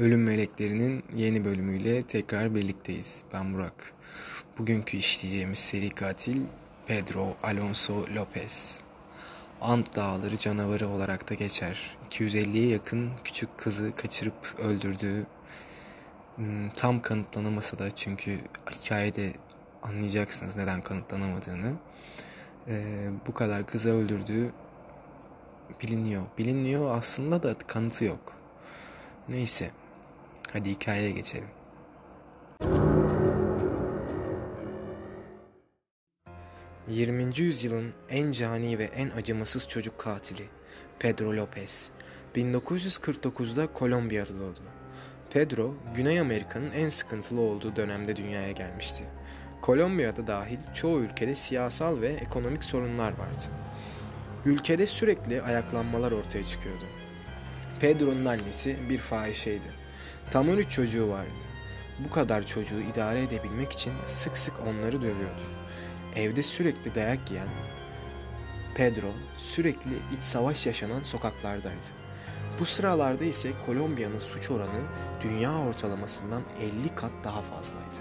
Ölüm Meleklerinin yeni bölümüyle tekrar birlikteyiz. Ben Burak. Bugünkü işleyeceğimiz seri katil Pedro Alonso Lopez. Ant Dağları canavarı olarak da geçer. 250'ye yakın küçük kızı kaçırıp öldürdüğü hmm, tam kanıtlanamasa da çünkü hikayede anlayacaksınız neden kanıtlanamadığını. Ee, bu kadar kızı öldürdüğü biliniyor. Biliniyor aslında da kanıtı yok. Neyse. Hadi hikayeye geçelim. ...20. yüzyılın en cani ve en acımasız çocuk katili... ...Pedro Lopez... ...1949'da Kolombiya'da doğdu. Pedro, Güney Amerika'nın en sıkıntılı olduğu dönemde dünyaya gelmişti. Kolombiya'da dahil çoğu ülkede siyasal ve ekonomik sorunlar vardı. Ülkede sürekli ayaklanmalar ortaya çıkıyordu. Pedro'nun annesi bir fahişeydi. Tam 13 çocuğu vardı. Bu kadar çocuğu idare edebilmek için sık sık onları dövüyordu. Evde sürekli dayak yiyen Pedro sürekli iç savaş yaşanan sokaklardaydı. Bu sıralarda ise Kolombiya'nın suç oranı dünya ortalamasından 50 kat daha fazlaydı.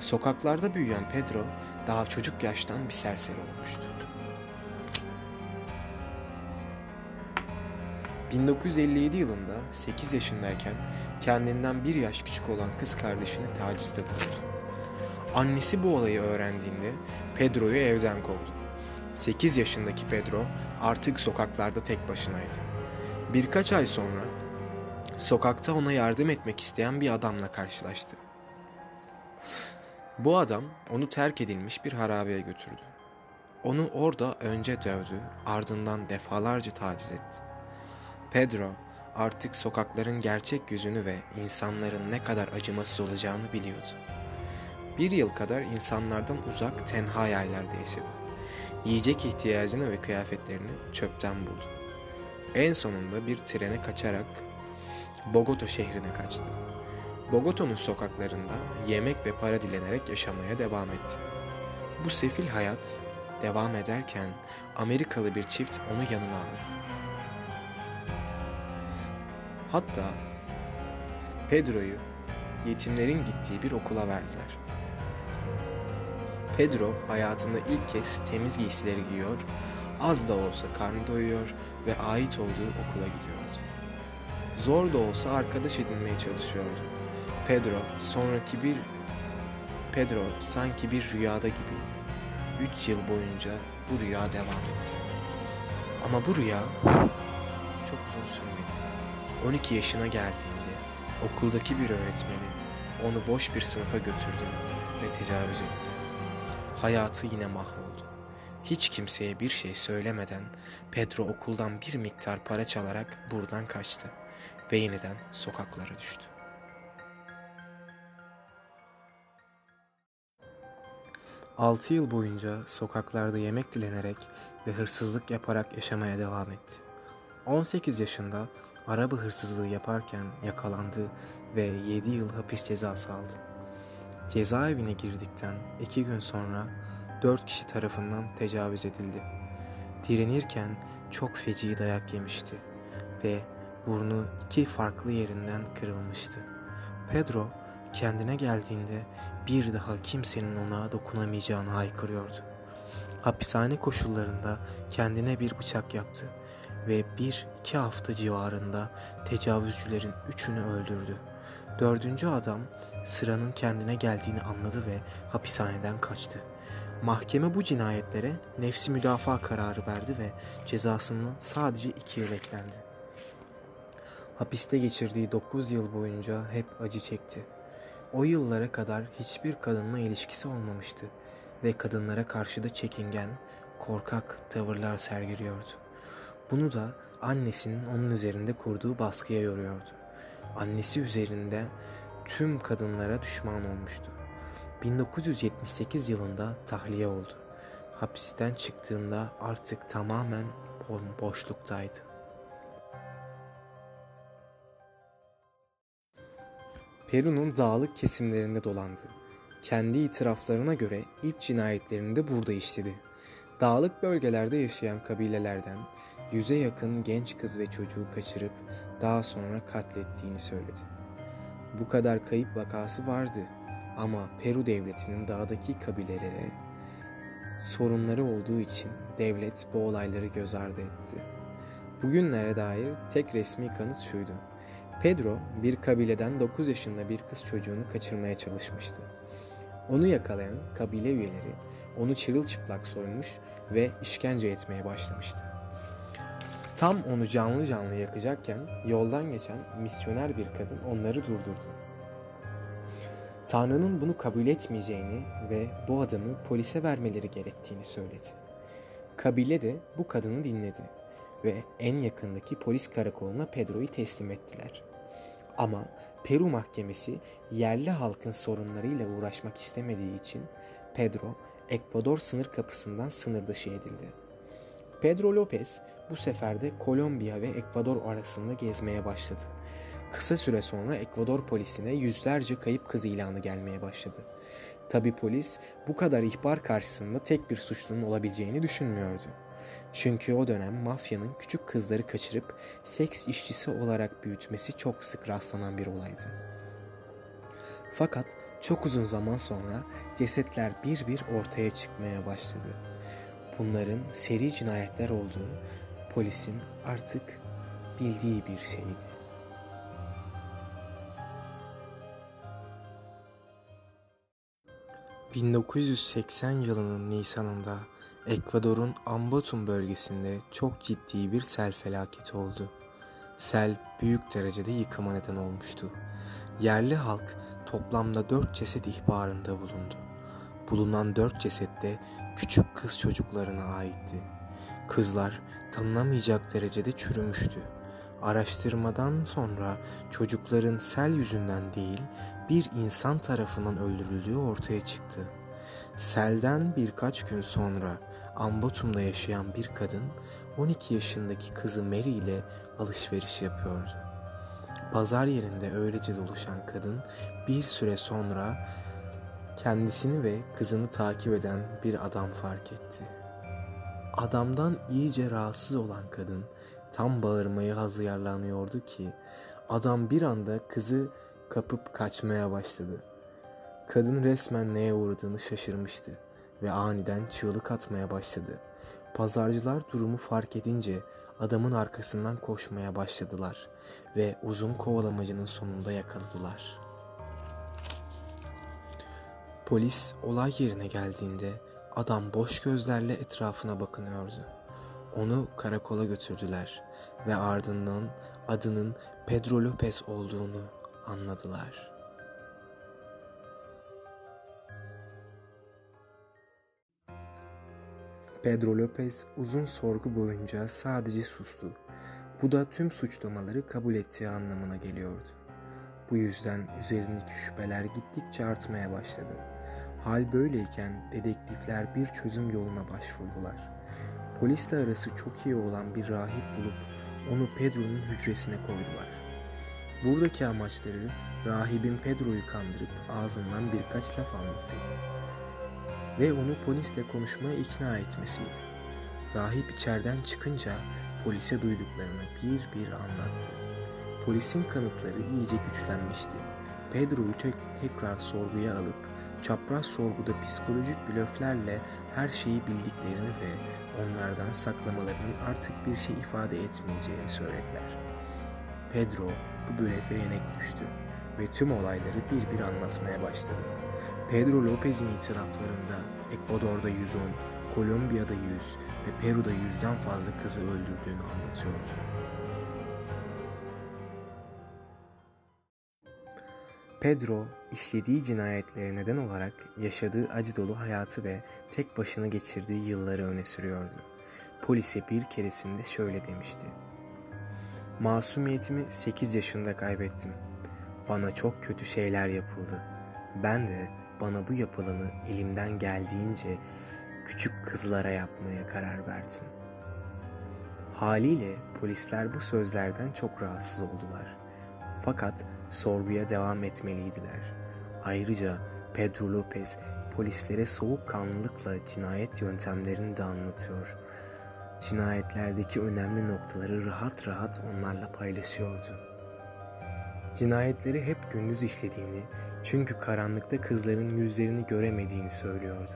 Sokaklarda büyüyen Pedro daha çocuk yaştan bir serseri olmuştu. 1957 yılında 8 yaşındayken kendinden bir yaş küçük olan kız kardeşini tacizde bulundu. Annesi bu olayı öğrendiğinde Pedro'yu evden kovdu. 8 yaşındaki Pedro artık sokaklarda tek başınaydı. Birkaç ay sonra sokakta ona yardım etmek isteyen bir adamla karşılaştı. Bu adam onu terk edilmiş bir harabeye götürdü. Onu orada önce dövdü, ardından defalarca taciz etti. Pedro artık sokakların gerçek yüzünü ve insanların ne kadar acımasız olacağını biliyordu. Bir yıl kadar insanlardan uzak tenha yerlerde yaşadı. Yiyecek ihtiyacını ve kıyafetlerini çöpten buldu. En sonunda bir trene kaçarak Bogota şehrine kaçtı. Bogota'nın sokaklarında yemek ve para dilenerek yaşamaya devam etti. Bu sefil hayat devam ederken Amerikalı bir çift onu yanına aldı. Hatta Pedro'yu yetimlerin gittiği bir okula verdiler. Pedro hayatında ilk kez temiz giysileri giyiyor, az da olsa karnı doyuyor ve ait olduğu okula gidiyordu. Zor da olsa arkadaş edinmeye çalışıyordu. Pedro sonraki bir Pedro sanki bir rüyada gibiydi. Üç yıl boyunca bu rüya devam etti. Ama bu rüya çok uzun sürmedi. 12 yaşına geldiğinde okuldaki bir öğretmeni onu boş bir sınıfa götürdü ve tecavüz etti. Hayatı yine mahvoldu. Hiç kimseye bir şey söylemeden Pedro okuldan bir miktar para çalarak buradan kaçtı ve yeniden sokaklara düştü. Altı yıl boyunca sokaklarda yemek dilenerek ve hırsızlık yaparak yaşamaya devam etti. 18 yaşında araba hırsızlığı yaparken yakalandı ve 7 yıl hapis cezası aldı. Cezaevine girdikten 2 gün sonra 4 kişi tarafından tecavüz edildi. Direnirken çok feci dayak yemişti ve burnu iki farklı yerinden kırılmıştı. Pedro kendine geldiğinde bir daha kimsenin ona dokunamayacağını haykırıyordu. Hapishane koşullarında kendine bir bıçak yaptı ve bir iki hafta civarında tecavüzcülerin üçünü öldürdü. Dördüncü adam sıranın kendine geldiğini anladı ve hapishaneden kaçtı. Mahkeme bu cinayetlere nefsi müdafaa kararı verdi ve cezasının sadece iki yıl eklendi. Hapiste geçirdiği dokuz yıl boyunca hep acı çekti. O yıllara kadar hiçbir kadınla ilişkisi olmamıştı ve kadınlara karşı da çekingen, korkak tavırlar sergiliyordu. Bunu da annesinin onun üzerinde kurduğu baskıya yoruyordu. Annesi üzerinde tüm kadınlara düşman olmuştu. 1978 yılında tahliye oldu. Hapisten çıktığında artık tamamen boşluktaydı. Peru'nun dağlık kesimlerinde dolandı. Kendi itiraflarına göre ilk cinayetlerini de burada işledi. Dağlık bölgelerde yaşayan kabilelerden yüze yakın genç kız ve çocuğu kaçırıp daha sonra katlettiğini söyledi. bu kadar kayıp vakası vardı ama Peru devletinin dağdaki kabilelere sorunları olduğu için devlet bu olayları göz ardı etti. Bugünlere dair tek resmi kanıt şuydu. Pedro bir kabileden 9 yaşında bir kız çocuğunu kaçırmaya çalışmıştı. Onu yakalayan kabile üyeleri onu çırılçıplak soymuş ve işkence etmeye başlamıştı. Tam onu canlı canlı yakacakken yoldan geçen misyoner bir kadın onları durdurdu. Tanrı'nın bunu kabul etmeyeceğini ve bu adamı polise vermeleri gerektiğini söyledi. Kabile de bu kadını dinledi ve en yakındaki polis karakoluna Pedro'yu teslim ettiler. Ama Peru mahkemesi yerli halkın sorunlarıyla uğraşmak istemediği için Pedro Ekvador sınır kapısından sınır dışı edildi. Pedro Lopez bu sefer de Kolombiya ve Ekvador arasında gezmeye başladı. Kısa süre sonra Ekvador polisine yüzlerce kayıp kız ilanı gelmeye başladı. Tabi polis bu kadar ihbar karşısında tek bir suçlunun olabileceğini düşünmüyordu. Çünkü o dönem mafyanın küçük kızları kaçırıp seks işçisi olarak büyütmesi çok sık rastlanan bir olaydı. Fakat çok uzun zaman sonra cesetler bir bir ortaya çıkmaya başladı. Bunların seri cinayetler olduğu polisin artık bildiği bir şeydi. ...1980 yılının Nisan'ında Ekvador'un Ambatum bölgesinde çok ciddi bir sel felaketi oldu. Sel büyük derecede yıkıma neden olmuştu. Yerli halk toplamda dört ceset ihbarında bulundu. Bulunan dört ceset de küçük kız çocuklarına aitti. Kızlar tanınamayacak derecede çürümüştü. Araştırmadan sonra çocukların sel yüzünden değil bir insan tarafından öldürüldüğü ortaya çıktı. Selden birkaç gün sonra Ambatum'da yaşayan bir kadın 12 yaşındaki kızı Mary ile alışveriş yapıyordu. Pazar yerinde öylece dolaşan kadın bir süre sonra kendisini ve kızını takip eden bir adam fark etti. Adamdan iyice rahatsız olan kadın tam bağırmaya hazırlanıyordu ki adam bir anda kızı kapıp kaçmaya başladı. Kadın resmen neye uğradığını şaşırmıştı ve aniden çığlık atmaya başladı. Pazarcılar durumu fark edince adamın arkasından koşmaya başladılar ve uzun kovalamacının sonunda yakaladılar. Polis olay yerine geldiğinde adam boş gözlerle etrafına bakınıyordu. Onu karakola götürdüler ve ardından adının Pedro Lopez olduğunu anladılar.'' Pedro Lopez uzun sorgu boyunca sadece sustu. Bu da tüm suçlamaları kabul ettiği anlamına geliyordu. Bu yüzden üzerindeki şüpheler gittikçe artmaya başladı. Hal böyleyken dedektifler bir çözüm yoluna başvurdular. Polisle arası çok iyi olan bir rahip bulup onu Pedro'nun hücresine koydular. Buradaki amaçları rahibin Pedro'yu kandırıp ağzından birkaç laf almasıydı ve onu polisle konuşmaya ikna etmesiydi. Rahip içeriden çıkınca polise duyduklarını bir bir anlattı. Polisin kanıtları iyice güçlenmişti. Pedro'yu tek, tekrar sorguya alıp çapraz sorguda psikolojik blöflerle her şeyi bildiklerini ve onlardan saklamalarının artık bir şey ifade etmeyeceğini söylediler. Pedro bu blöfe yenek düştü ve tüm olayları bir bir anlatmaya başladı. Pedro Lopez'in itiraflarında Ekvador'da 110, Kolombiya'da 100 ve Peru'da 100'den fazla kızı öldürdüğünü anlatıyordu. Pedro işlediği cinayetlere neden olarak yaşadığı acı dolu hayatı ve tek başına geçirdiği yılları öne sürüyordu. Polise bir keresinde şöyle demişti. Masumiyetimi 8 yaşında kaybettim. Bana çok kötü şeyler yapıldı. Ben de bana bu yapılanı elimden geldiğince küçük kızlara yapmaya karar verdim. Haliyle polisler bu sözlerden çok rahatsız oldular. Fakat sorguya devam etmeliydiler. Ayrıca Pedro Lopez polislere soğukkanlılıkla cinayet yöntemlerini de anlatıyor. Cinayetlerdeki önemli noktaları rahat rahat onlarla paylaşıyordu. Cinayetleri hep gündüz işlediğini çünkü karanlıkta kızların yüzlerini göremediğini söylüyordu.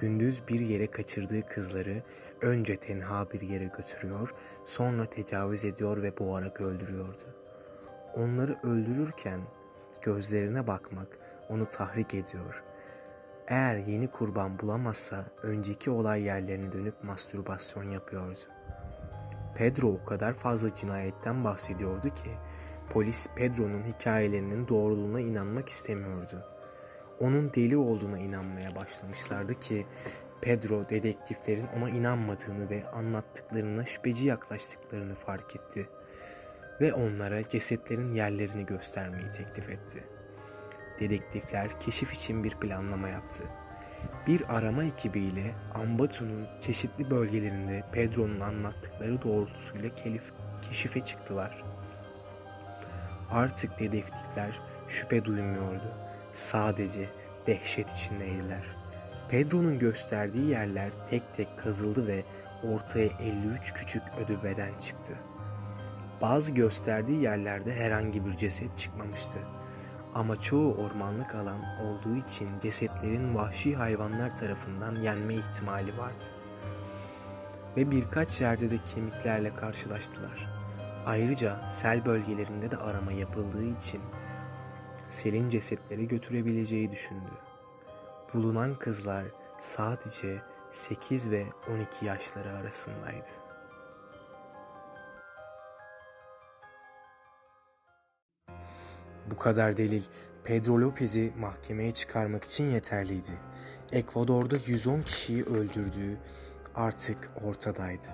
Gündüz bir yere kaçırdığı kızları önce tenha bir yere götürüyor, sonra tecavüz ediyor ve boğarak öldürüyordu. Onları öldürürken gözlerine bakmak onu tahrik ediyor. Eğer yeni kurban bulamazsa önceki olay yerlerine dönüp mastürbasyon yapıyordu. Pedro o kadar fazla cinayetten bahsediyordu ki polis Pedro'nun hikayelerinin doğruluğuna inanmak istemiyordu. Onun deli olduğuna inanmaya başlamışlardı ki Pedro dedektiflerin ona inanmadığını ve anlattıklarına şüpheci yaklaştıklarını fark etti ve onlara cesetlerin yerlerini göstermeyi teklif etti. Dedektifler keşif için bir planlama yaptı. Bir arama ekibiyle Ambatu'nun çeşitli bölgelerinde Pedro'nun anlattıkları doğrultusuyla kelif, keşife çıktılar. Artık dedektifler şüphe duymuyordu. Sadece dehşet içindeydiler. Pedro'nun gösterdiği yerler tek tek kazıldı ve ortaya 53 küçük ödü beden çıktı. Bazı gösterdiği yerlerde herhangi bir ceset çıkmamıştı. Ama çoğu ormanlık alan olduğu için cesetlerin vahşi hayvanlar tarafından yenme ihtimali vardı. Ve birkaç yerde de kemiklerle karşılaştılar. Ayrıca sel bölgelerinde de arama yapıldığı için selin cesetleri götürebileceği düşündü. Bulunan kızlar sadece 8 ve 12 yaşları arasındaydı. Bu kadar delil Pedro Lopez'i mahkemeye çıkarmak için yeterliydi. Ekvador'da 110 kişiyi öldürdüğü artık ortadaydı.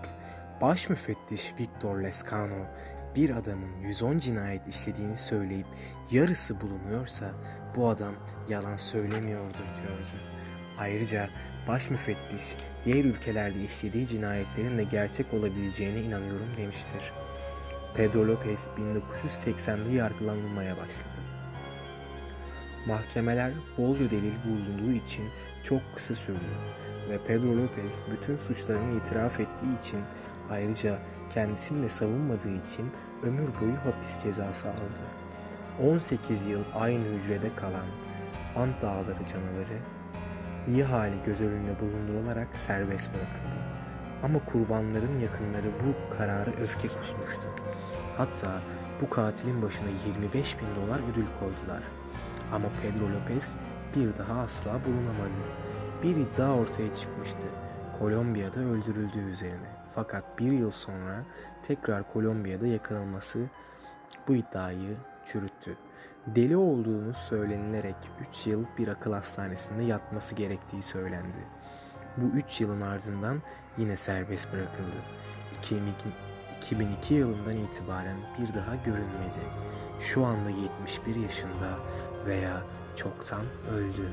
Baş müfettiş Victor Lescano bir adamın 110 cinayet işlediğini söyleyip yarısı bulunuyorsa bu adam yalan söylemiyordur diyordu. Ayrıca baş müfettiş diğer ülkelerde işlediği cinayetlerin de gerçek olabileceğine inanıyorum demiştir. Pedro Lopez 1980'de yargılanmaya başladı. Mahkemeler bolca delil bulunduğu için çok kısa sürdü ve Pedro Lopez bütün suçlarını itiraf ettiği için ayrıca kendisini de savunmadığı için ömür boyu hapis cezası aldı. 18 yıl aynı hücrede kalan Ant Dağları canavarı iyi hali göz önünde bulundurularak serbest bırakıldı. Ama kurbanların yakınları bu kararı öfke kusmuştu. Hatta bu katilin başına 25 bin dolar ödül koydular. Ama Pedro Lopez bir daha asla bulunamadı. Bir iddia ortaya çıkmıştı. Kolombiya'da öldürüldüğü üzerine. Fakat bir yıl sonra tekrar Kolombiya'da yakalanması bu iddiayı çürüttü. Deli olduğunu söylenilerek 3 yıl bir akıl hastanesinde yatması gerektiği söylendi. Bu 3 yılın ardından yine serbest bırakıldı. 2002 yılından itibaren bir daha görünmedi. Şu anda 71 yaşında veya çoktan öldü.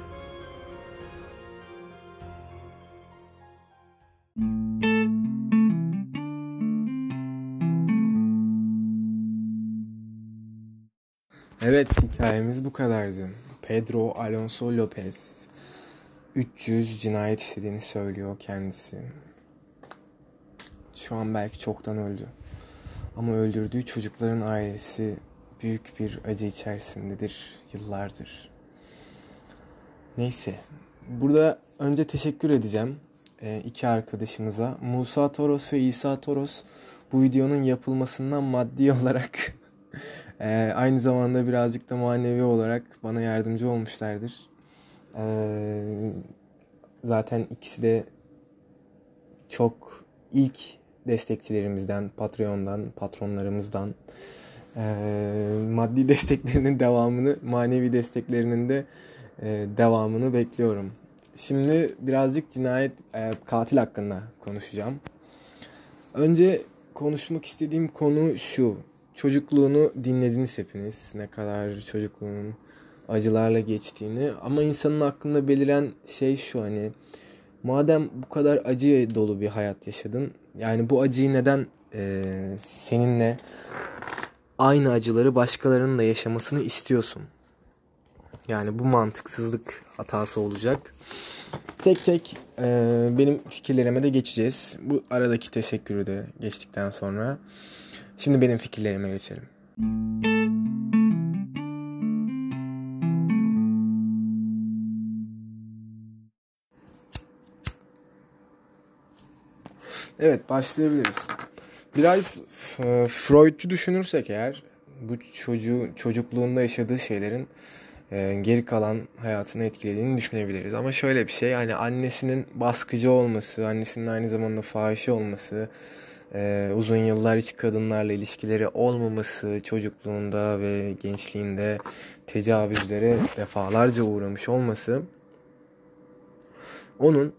Evet hikayemiz bu kadardı. Pedro Alonso Lopez 300 cinayet işlediğini söylüyor kendisi. Şu an belki çoktan öldü. Ama öldürdüğü çocukların ailesi büyük bir acı içerisindedir yıllardır. Neyse. Burada önce teşekkür edeceğim e, iki arkadaşımıza. Musa Toros ve İsa Toros bu videonun yapılmasından maddi olarak e, aynı zamanda birazcık da manevi olarak bana yardımcı olmuşlardır. E, zaten ikisi de çok ilk destekçilerimizden, Patreon'dan, patronlarımızdan e, maddi desteklerinin devamını, manevi desteklerinin de e, devamını bekliyorum. Şimdi birazcık cinayet, e, katil hakkında konuşacağım. Önce konuşmak istediğim konu şu. Çocukluğunu dinlediniz hepiniz. Ne kadar çocukluğunun acılarla geçtiğini. Ama insanın aklında beliren şey şu hani madem bu kadar acı dolu bir hayat yaşadın yani bu acıyı neden e, seninle aynı acıları başkalarının da yaşamasını istiyorsun? Yani bu mantıksızlık hatası olacak. Tek tek e, benim fikirlerime de geçeceğiz. Bu aradaki teşekkürü de geçtikten sonra. Şimdi benim fikirlerime geçelim. Müzik Evet başlayabiliriz. Biraz e, Freudcu düşünürsek eğer bu çocuğu çocukluğunda yaşadığı şeylerin e, geri kalan hayatını etkilediğini düşünebiliriz. Ama şöyle bir şey yani annesinin baskıcı olması, annesinin aynı zamanda fahişe olması, e, uzun yıllar hiç kadınlarla ilişkileri olmaması, çocukluğunda ve gençliğinde tecavüzlere defalarca uğramış olması onun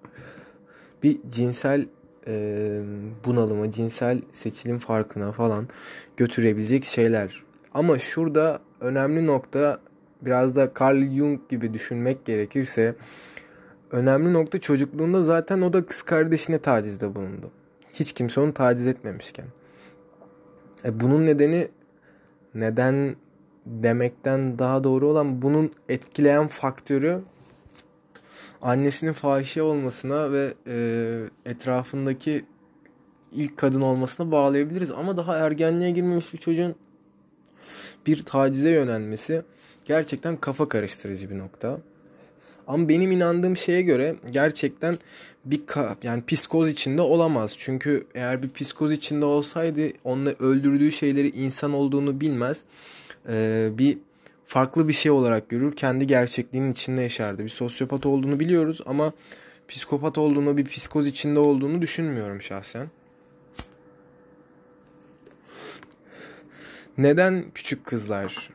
bir cinsel e, bunalıma, cinsel seçilim farkına falan götürebilecek şeyler. Ama şurada önemli nokta biraz da Carl Jung gibi düşünmek gerekirse önemli nokta çocukluğunda zaten o da kız kardeşine tacizde bulundu. Hiç kimse onu taciz etmemişken. E bunun nedeni neden demekten daha doğru olan bunun etkileyen faktörü annesinin fahişe olmasına ve e, etrafındaki ilk kadın olmasına bağlayabiliriz. Ama daha ergenliğe girmemiş bir çocuğun bir tacize yönelmesi gerçekten kafa karıştırıcı bir nokta. Ama benim inandığım şeye göre gerçekten bir yani psikoz içinde olamaz. Çünkü eğer bir psikoz içinde olsaydı onunla öldürdüğü şeyleri insan olduğunu bilmez. Ee, bir farklı bir şey olarak görür. Kendi gerçekliğinin içinde yaşardı. Bir sosyopat olduğunu biliyoruz ama psikopat olduğunu, bir psikoz içinde olduğunu düşünmüyorum şahsen. Neden küçük kızlar?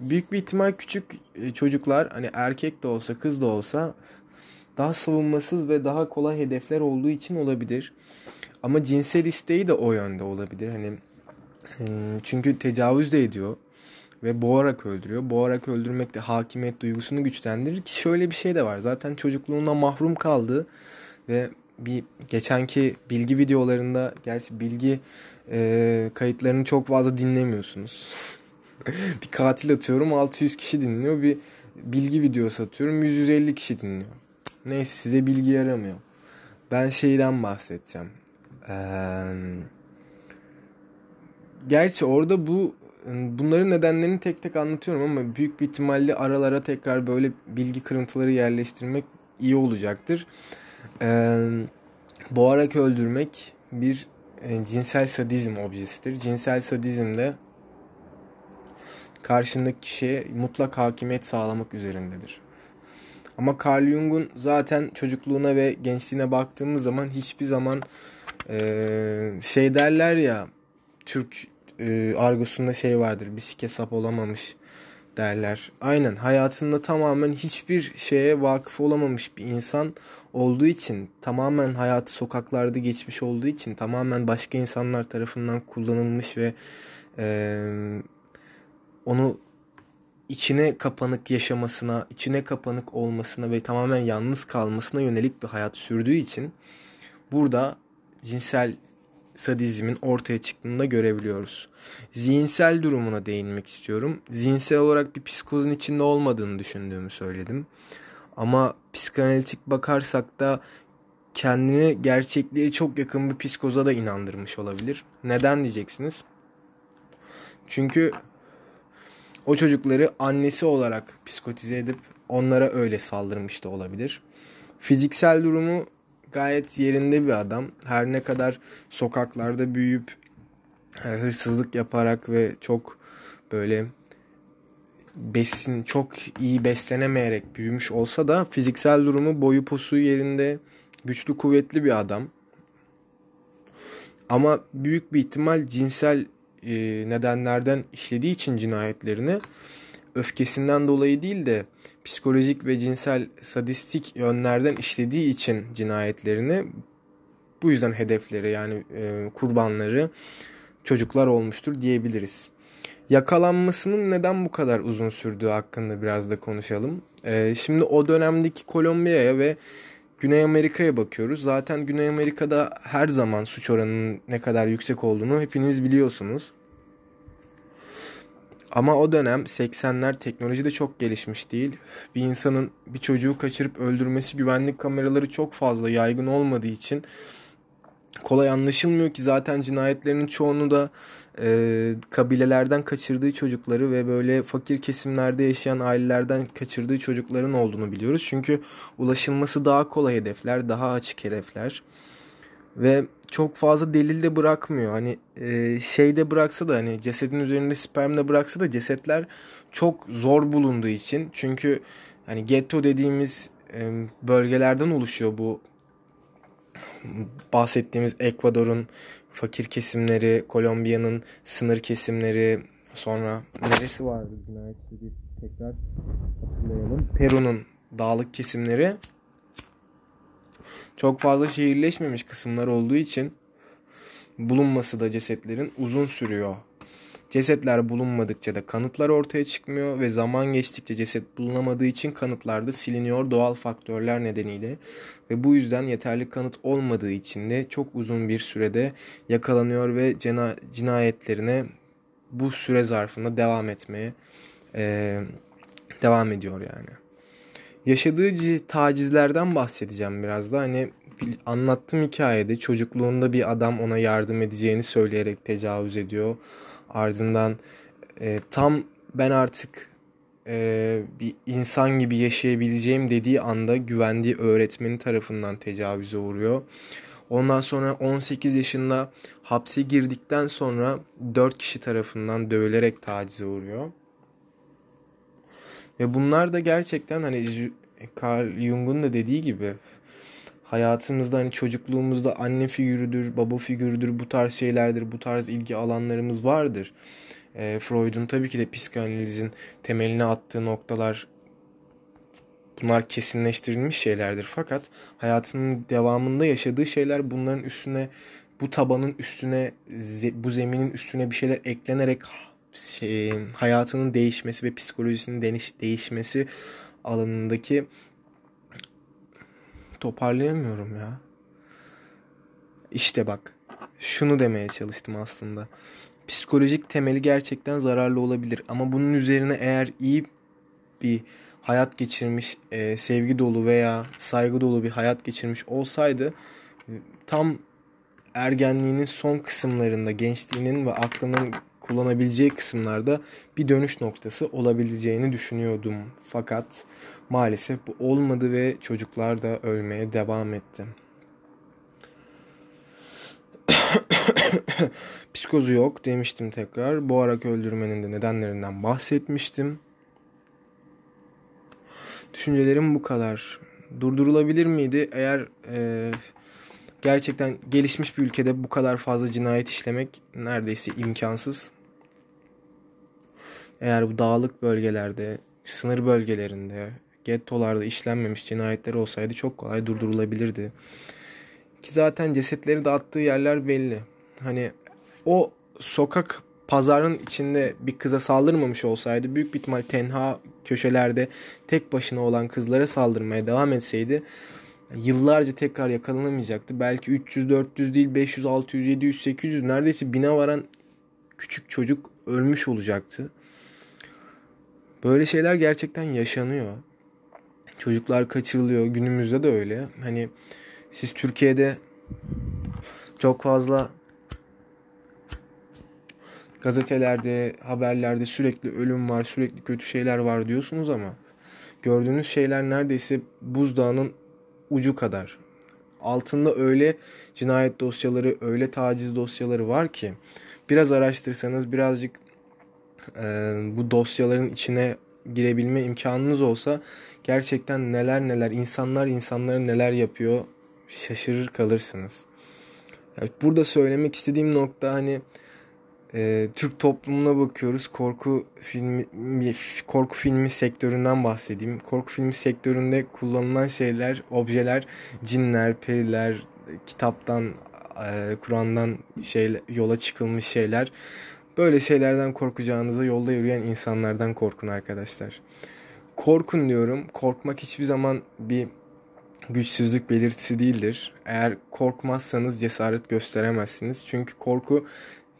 Büyük bir ihtimal küçük e, çocuklar hani erkek de olsa kız da olsa daha savunmasız ve daha kolay hedefler olduğu için olabilir. Ama cinsel isteği de o yönde olabilir. Hani e, çünkü tecavüz de ediyor ve boğarak öldürüyor. Boğarak öldürmek de hakimiyet duygusunu güçlendirir ki şöyle bir şey de var. Zaten çocukluğundan mahrum kaldı ve bir geçenki bilgi videolarında gerçi bilgi e, kayıtlarını çok fazla dinlemiyorsunuz. bir katil atıyorum 600 kişi dinliyor. Bir bilgi videosu atıyorum 150 kişi dinliyor. Neyse size bilgi yaramıyor. Ben şeyden bahsedeceğim. Ee, gerçi orada bu bunların nedenlerini tek tek anlatıyorum ama büyük bir ihtimalle aralara tekrar böyle bilgi kırıntıları yerleştirmek iyi olacaktır. Ee, boğarak öldürmek bir e, cinsel sadizm objesidir. Cinsel sadizm de karşındaki kişiye mutlak hakimiyet sağlamak üzerindedir. Ama Carl Jung'un zaten çocukluğuna ve gençliğine baktığımız zaman hiçbir zaman e, şey derler ya Türk e, argosunda şey vardır bir sike sap olamamış derler. Aynen hayatında tamamen hiçbir şeye vakıf olamamış bir insan olduğu için tamamen hayatı sokaklarda geçmiş olduğu için tamamen başka insanlar tarafından kullanılmış ve e, onu içine kapanık yaşamasına, içine kapanık olmasına ve tamamen yalnız kalmasına yönelik bir hayat sürdüğü için burada cinsel sadizmin ortaya çıktığını da görebiliyoruz. Zihinsel durumuna değinmek istiyorum. Zihinsel olarak bir psikozun içinde olmadığını düşündüğümü söyledim. Ama psikanalitik bakarsak da kendini gerçekliğe çok yakın bir psikoza da inandırmış olabilir. Neden diyeceksiniz? Çünkü o çocukları annesi olarak psikotize edip onlara öyle saldırmış da olabilir. Fiziksel durumu gayet yerinde bir adam. Her ne kadar sokaklarda büyüyüp e, hırsızlık yaparak ve çok böyle besin çok iyi beslenemeyerek büyümüş olsa da fiziksel durumu boyu posu yerinde güçlü kuvvetli bir adam. Ama büyük bir ihtimal cinsel e, nedenlerden işlediği için cinayetlerini öfkesinden dolayı değil de psikolojik ve cinsel sadistik yönlerden işlediği için cinayetlerini bu yüzden hedefleri yani e, kurbanları çocuklar olmuştur diyebiliriz. Yakalanmasının neden bu kadar uzun sürdüğü hakkında biraz da konuşalım. E, şimdi o dönemdeki Kolombiya'ya ve Güney Amerika'ya bakıyoruz. Zaten Güney Amerika'da her zaman suç oranının ne kadar yüksek olduğunu hepiniz biliyorsunuz. Ama o dönem 80'ler teknoloji de çok gelişmiş değil. Bir insanın bir çocuğu kaçırıp öldürmesi güvenlik kameraları çok fazla yaygın olmadığı için kolay anlaşılmıyor ki zaten cinayetlerinin çoğunu da e, kabilelerden kaçırdığı çocukları ve böyle fakir kesimlerde yaşayan ailelerden kaçırdığı çocukların olduğunu biliyoruz. Çünkü ulaşılması daha kolay hedefler, daha açık hedefler. Ve çok fazla delil de bırakmıyor. Hani e, şeyde bıraksa da hani cesedin üzerinde sperm de bıraksa da cesetler çok zor bulunduğu için çünkü hani getto dediğimiz e, bölgelerden oluşuyor bu bahsettiğimiz Ekvador'un fakir kesimleri, Kolombiya'nın sınır kesimleri, sonra neresi vardı tekrar hatırlayalım. Peru'nun dağlık kesimleri çok fazla şehirleşmemiş kısımlar olduğu için bulunması da cesetlerin uzun sürüyor. Cesetler bulunmadıkça da kanıtlar ortaya çıkmıyor ve zaman geçtikçe ceset bulunamadığı için kanıtlar da siliniyor doğal faktörler nedeniyle. Ve bu yüzden yeterli kanıt olmadığı için de çok uzun bir sürede yakalanıyor ve cinayetlerine bu süre zarfında devam etmeye e, devam ediyor yani. Yaşadığı tacizlerden bahsedeceğim biraz da. Hani anlattığım hikayede çocukluğunda bir adam ona yardım edeceğini söyleyerek tecavüz ediyor. Ardından e, tam ben artık e, bir insan gibi yaşayabileceğim dediği anda güvendiği öğretmeni tarafından tecavüze uğruyor. Ondan sonra 18 yaşında hapse girdikten sonra 4 kişi tarafından dövülerek tacize uğruyor. Ve bunlar da gerçekten hani Carl Jung'un da dediği gibi hayatımızda hani çocukluğumuzda anne figürüdür, baba figürüdür, bu tarz şeylerdir, bu tarz ilgi alanlarımız vardır. E, Freud'un tabii ki de psikanalizin temeline attığı noktalar bunlar kesinleştirilmiş şeylerdir. Fakat hayatının devamında yaşadığı şeyler bunların üstüne bu tabanın üstüne bu zeminin üstüne bir şeyler eklenerek şey, hayatının değişmesi ve psikolojisinin değişmesi alanındaki toparlayamıyorum ya. İşte bak şunu demeye çalıştım aslında. Psikolojik temeli gerçekten zararlı olabilir ama bunun üzerine eğer iyi bir hayat geçirmiş, e, sevgi dolu veya saygı dolu bir hayat geçirmiş olsaydı tam ergenliğinin son kısımlarında, gençliğinin ve aklının kullanabileceği kısımlarda bir dönüş noktası olabileceğini düşünüyordum. Fakat maalesef bu olmadı ve çocuklar da ölmeye devam etti. Psikozu yok demiştim tekrar. Boğarak öldürmenin de nedenlerinden bahsetmiştim. Düşüncelerim bu kadar. Durdurulabilir miydi? Eğer e, gerçekten gelişmiş bir ülkede bu kadar fazla cinayet işlemek neredeyse imkansız. Eğer bu dağlık bölgelerde, sınır bölgelerinde, gettolarda işlenmemiş cinayetler olsaydı çok kolay durdurulabilirdi. Ki zaten cesetleri dağıttığı yerler belli. Hani o sokak pazarın içinde bir kıza saldırmamış olsaydı büyük bir ihtimal tenha köşelerde tek başına olan kızlara saldırmaya devam etseydi yıllarca tekrar yakalanamayacaktı. Belki 300, 400 değil 500, 600, 700, 800 neredeyse bine varan küçük çocuk ölmüş olacaktı. Böyle şeyler gerçekten yaşanıyor. Çocuklar kaçırılıyor. Günümüzde de öyle. Hani siz Türkiye'de çok fazla gazetelerde, haberlerde sürekli ölüm var, sürekli kötü şeyler var diyorsunuz ama gördüğünüz şeyler neredeyse buzdağının ucu kadar. Altında öyle cinayet dosyaları, öyle taciz dosyaları var ki biraz araştırsanız, birazcık bu dosyaların içine girebilme imkanınız olsa gerçekten neler neler insanlar insanların neler yapıyor şaşırır kalırsınız. Evet, burada söylemek istediğim nokta hani e, Türk toplumuna bakıyoruz. Korku filmi korku filmi sektöründen bahsedeyim. Korku filmi sektöründe kullanılan şeyler, objeler, cinler, periler, kitaptan, e, Kur'an'dan şey yola çıkılmış şeyler. Böyle şeylerden korkacağınıza yolda yürüyen insanlardan korkun arkadaşlar. Korkun diyorum. Korkmak hiçbir zaman bir güçsüzlük belirtisi değildir. Eğer korkmazsanız cesaret gösteremezsiniz. Çünkü korku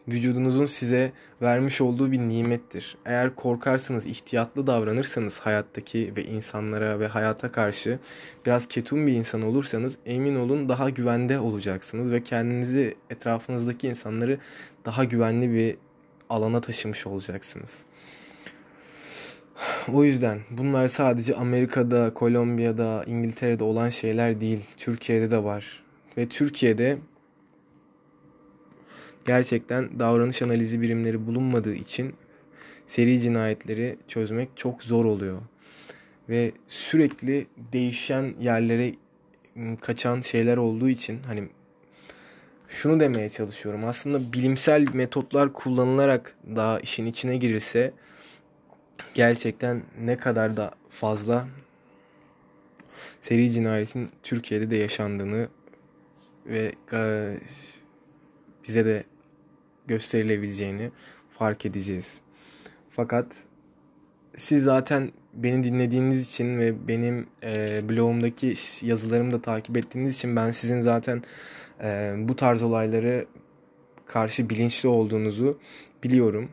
vücudunuzun size vermiş olduğu bir nimettir. Eğer korkarsanız, ihtiyatlı davranırsanız hayattaki ve insanlara ve hayata karşı biraz ketum bir insan olursanız emin olun daha güvende olacaksınız ve kendinizi etrafınızdaki insanları daha güvenli bir alana taşımış olacaksınız. O yüzden bunlar sadece Amerika'da, Kolombiya'da, İngiltere'de olan şeyler değil. Türkiye'de de var. Ve Türkiye'de gerçekten davranış analizi birimleri bulunmadığı için seri cinayetleri çözmek çok zor oluyor. Ve sürekli değişen yerlere ıı, kaçan şeyler olduğu için hani şunu demeye çalışıyorum. Aslında bilimsel metotlar kullanılarak daha işin içine girirse gerçekten ne kadar da fazla seri cinayetin Türkiye'de de yaşandığını ve e, bize de gösterilebileceğini fark edeceğiz. Fakat siz zaten beni dinlediğiniz için ve benim e, blogumdaki yazılarımı da takip ettiğiniz için ben sizin zaten e, bu tarz olayları karşı bilinçli olduğunuzu biliyorum.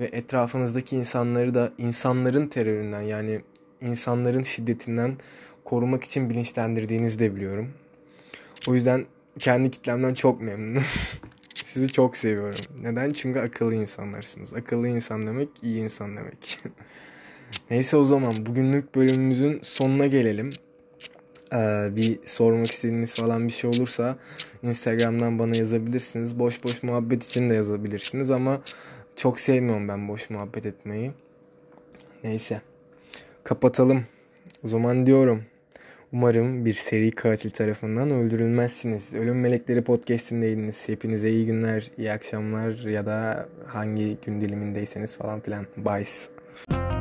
Ve etrafınızdaki insanları da insanların teröründen yani insanların şiddetinden korumak için bilinçlendirdiğinizi de biliyorum. O yüzden kendi kitlemden çok memnunum. Sizi çok seviyorum. Neden? Çünkü akıllı insanlarsınız. Akıllı insan demek iyi insan demek. Neyse o zaman bugünlük bölümümüzün sonuna gelelim. Ee, bir sormak istediğiniz falan bir şey olursa Instagram'dan bana yazabilirsiniz. Boş boş muhabbet için de yazabilirsiniz ama çok sevmiyorum ben boş muhabbet etmeyi. Neyse. Kapatalım. O zaman diyorum. Umarım bir seri katil tarafından öldürülmezsiniz. Ölüm Melekleri podcastindeydiniz. Hepinize iyi günler, iyi akşamlar ya da hangi gün dilimindeyseniz falan filan. Bye.